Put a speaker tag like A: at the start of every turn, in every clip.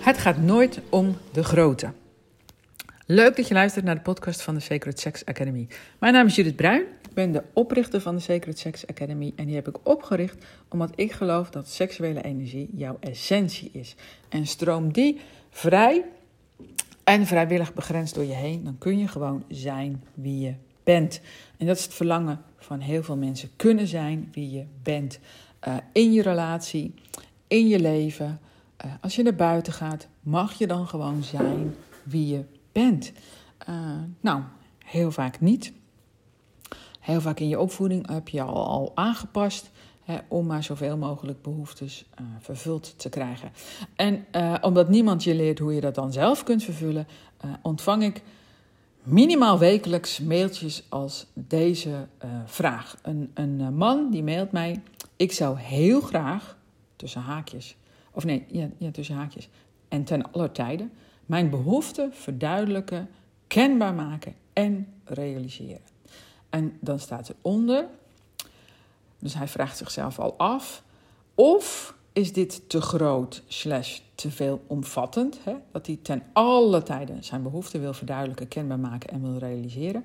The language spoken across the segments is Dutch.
A: Het gaat nooit om de grote. Leuk dat je luistert naar de podcast van de Sacred Sex Academy. Mijn naam is Judith Bruin. Ik ben de oprichter van de Sacred Sex Academy. En die heb ik opgericht omdat ik geloof dat seksuele energie jouw essentie is. En stroom die vrij en vrijwillig begrensd door je heen, dan kun je gewoon zijn wie je bent. En dat is het verlangen van heel veel mensen. Kunnen zijn wie je bent. Uh, in je relatie, in je leven. Uh, als je naar buiten gaat, mag je dan gewoon zijn wie je bent. Uh, nou, heel vaak niet. Heel vaak in je opvoeding heb je al, al aangepast om maar zoveel mogelijk behoeftes vervuld te krijgen. En omdat niemand je leert hoe je dat dan zelf kunt vervullen, ontvang ik minimaal wekelijks mailtjes als deze vraag. Een, een man die mailt mij: Ik zou heel graag tussen haakjes, of nee, ja, tussen haakjes, en ten aller tijden mijn behoeften verduidelijken, kenbaar maken en realiseren. En dan staat eronder, dus hij vraagt zichzelf al af, of is dit te groot slash te veel omvattend, hè? dat hij ten alle tijden zijn behoeften wil verduidelijken, kenbaar maken en wil realiseren,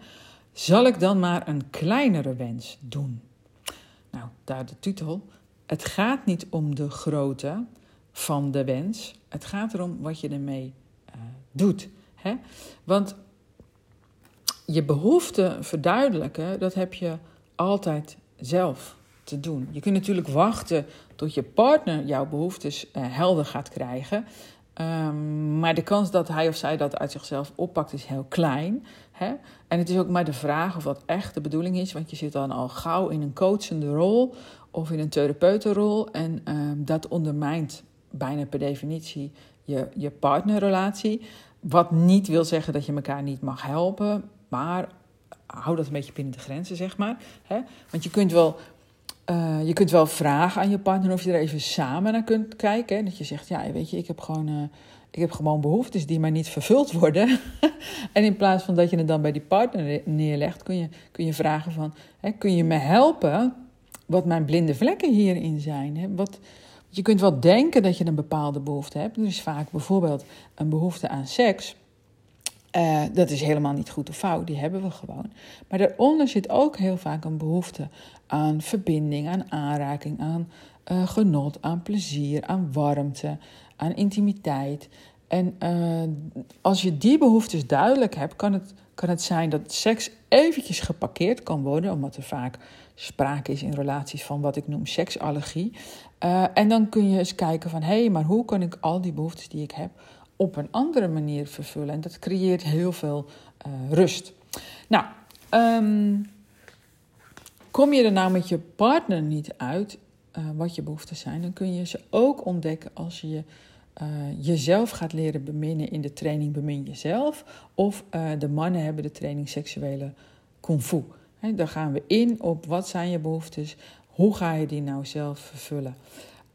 A: zal ik dan maar een kleinere wens doen? Nou, daar de titel. Het gaat niet om de grootte van de wens, het gaat erom wat je ermee uh, doet. Hè? Want je behoeften verduidelijken, dat heb je altijd zelf te doen. Je kunt natuurlijk wachten tot je partner jouw behoeftes uh, helder gaat krijgen. Um, maar de kans dat hij of zij dat uit zichzelf oppakt is heel klein. Hè? En het is ook maar de vraag of dat echt de bedoeling is. Want je zit dan al gauw in een coachende rol of in een therapeutenrol. En um, dat ondermijnt bijna per definitie je, je partnerrelatie. Wat niet wil zeggen dat je elkaar niet mag helpen. Maar hou dat een beetje binnen de grenzen, zeg maar. Hè? Want je kunt wel. Uh, je kunt wel vragen aan je partner of je er even samen naar kunt kijken. Dat je zegt, ja, weet je, ik heb gewoon, uh, ik heb gewoon behoeftes die maar niet vervuld worden. en in plaats van dat je het dan bij die partner neerlegt, kun je, kun je vragen van, kun je me helpen wat mijn blinde vlekken hierin zijn? Hè? Wat, je kunt wel denken dat je een bepaalde behoefte hebt. Er is vaak bijvoorbeeld een behoefte aan seks. Uh, dat is helemaal niet goed of fout, die hebben we gewoon. Maar daaronder zit ook heel vaak een behoefte aan verbinding, aan aanraking, aan uh, genot, aan plezier, aan warmte, aan intimiteit. En uh, als je die behoeftes duidelijk hebt, kan het, kan het zijn dat seks eventjes geparkeerd kan worden, omdat er vaak sprake is in relaties van wat ik noem seksallergie. en dan kun je eens kijken van, hé, hey, maar hoe kan ik al die behoeftes die ik heb op een andere manier vervullen. En dat creëert heel veel uh, rust. Nou, um, kom je er nou met je partner niet uit uh, wat je behoeften zijn, dan kun je ze ook ontdekken als je uh, jezelf gaat leren beminnen in de training Bemin Jezelf. Of de mannen hebben de training Seksuele Kung Fu. Daar gaan we in op wat zijn je behoeftes, hoe ga je die nou zelf vervullen.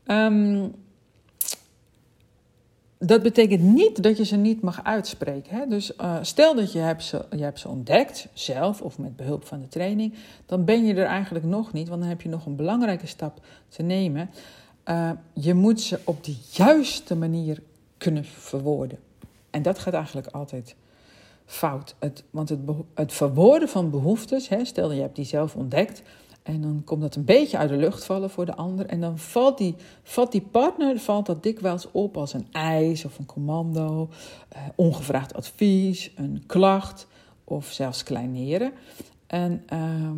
A: Um, dat betekent niet dat je ze niet mag uitspreken. Hè? Dus uh, stel dat je hebt, ze, je hebt ze ontdekt, zelf of met behulp van de training, dan ben je er eigenlijk nog niet, want dan heb je nog een belangrijke stap te nemen. Uh, je moet ze op de juiste manier kunnen verwoorden. En dat gaat eigenlijk altijd fout. Het, want het, het verwoorden van behoeftes, hè, stel je hebt die zelf ontdekt, en dan komt dat een beetje uit de lucht vallen voor de ander. En dan valt die, valt die partner valt dat dikwijls op als een eis of een commando, uh, ongevraagd advies, een klacht of zelfs kleineren. En, uh,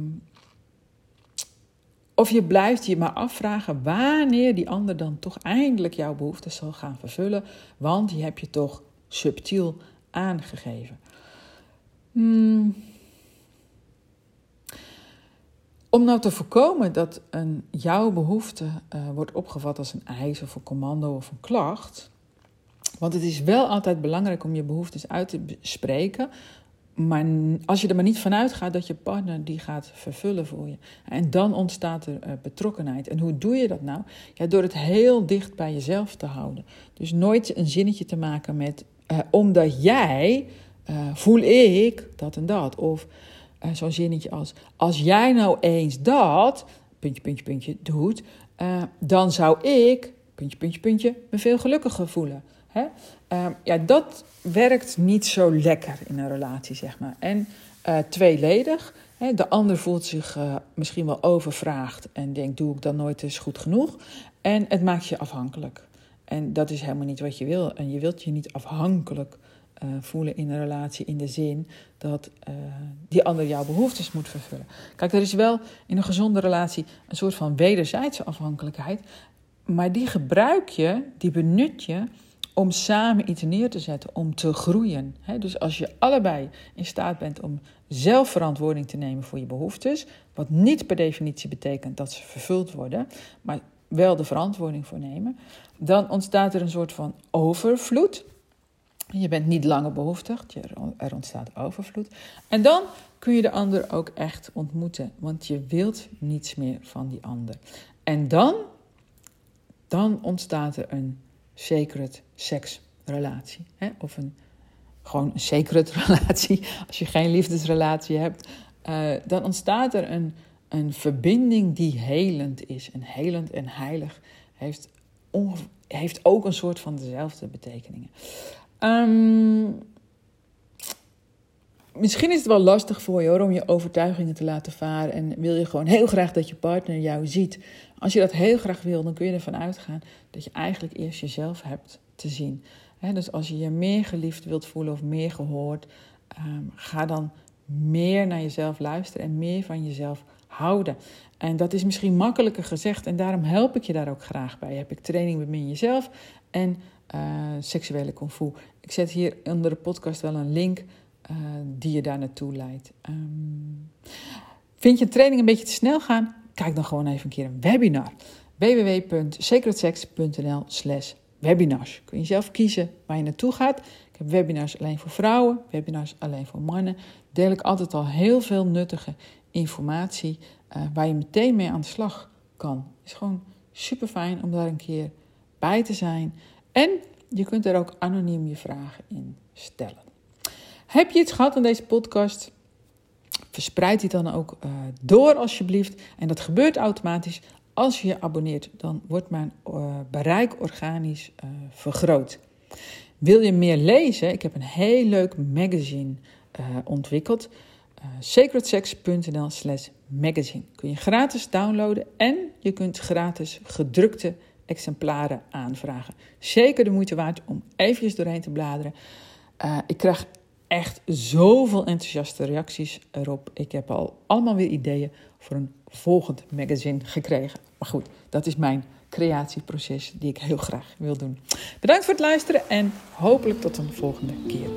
A: of je blijft je maar afvragen wanneer die ander dan toch eindelijk jouw behoeftes zal gaan vervullen, want die heb je toch subtiel aangegeven. Hmm. Om nou te voorkomen dat een, jouw behoefte uh, wordt opgevat als een eis of een commando of een klacht. Want het is wel altijd belangrijk om je behoeftes uit te spreken. Maar als je er maar niet vanuit gaat dat je partner die gaat vervullen voor je. En dan ontstaat er uh, betrokkenheid. En hoe doe je dat nou? Ja, door het heel dicht bij jezelf te houden. Dus nooit een zinnetje te maken met uh, omdat jij voel ik dat en dat. Of zo'n zinnetje als: Als jij nou eens dat, puntje, puntje, puntje, doet, uh, dan zou ik, puntje, puntje, puntje, me veel gelukkiger voelen. Hè? Uh, ja, dat werkt niet zo lekker in een relatie, zeg maar. En tweeledig. Hè, de ander voelt zich misschien wel overvraagd en denkt: doe ik dan nooit eens goed genoeg? En het maakt je afhankelijk. En dat is helemaal niet wat je wil. En je wilt je niet afhankelijk uh, voelen in een relatie in de zin dat uh, die ander jouw behoeftes moet vervullen. Kijk, er is wel in een gezonde relatie een soort van wederzijdse afhankelijkheid, maar die gebruik je, die benut je om samen iets neer te zetten, om te groeien. dus als je allebei in staat bent om zelf verantwoording te nemen voor je behoeftes, wat niet per definitie betekent dat ze vervuld worden, maar wel de verantwoording voor nemen, dan ontstaat er een soort van overvloed. Je bent niet langer behoeftig, er ontstaat overvloed. En dan kun je de ander ook echt ontmoeten, want je wilt niets meer van die ander. En dan, dan ontstaat er een sacred seksrelatie. Hè? Of een, gewoon een sacred relatie, als je geen liefdesrelatie hebt. Uh, dan ontstaat er een, een verbinding die helend is. En helend en heilig heeft, heeft ook een soort van dezelfde betekeningen. Um, misschien is het wel lastig voor je om je overtuigingen te laten varen. En wil je gewoon heel graag dat je partner jou ziet. Als je dat heel graag wil, dan kun je ervan uitgaan dat je eigenlijk eerst jezelf hebt te zien. dus als je je meer geliefd wilt voelen of meer gehoord, um, ga dan meer naar jezelf luisteren en meer van jezelf houden. En dat is misschien makkelijker gezegd en daarom help ik je daar ook graag bij. Heb ik training Bemin Jezelf en uh, seksuele kung. Ik zet hier onder de podcast wel een link uh, die je daar naartoe leidt. Um, vind je een training een beetje te snel gaan? Kijk dan gewoon even een keer een webinar. www.secretsex.nl slash webinars. Kun je zelf kiezen waar je naartoe gaat. Ik heb webinars alleen voor vrouwen, webinars alleen voor mannen. Deel ik altijd al heel veel nuttige informatie uh, waar je meteen mee aan de slag kan. Is gewoon super fijn om daar een keer bij te zijn. En je kunt er ook anoniem je vragen in stellen. Heb je iets gehad aan deze podcast? Verspreid die dan ook uh, door alsjeblieft. En dat gebeurt automatisch als je je abonneert. Dan wordt mijn uh, bereik organisch uh, vergroot. Wil je meer lezen? Ik heb een heel leuk magazine ontwikkeld. sacredsex.nl slash magazine. Kun je gratis downloaden en je kunt gratis gedrukte exemplaren aanvragen. Zeker de moeite waard om eventjes doorheen te bladeren. Uh, ik krijg echt zoveel enthousiaste reacties erop. Ik heb al allemaal weer ideeën voor een volgend magazine gekregen. Maar goed, dat is mijn creatieproces die ik heel graag wil doen. Bedankt voor het luisteren en hopelijk tot een volgende keer.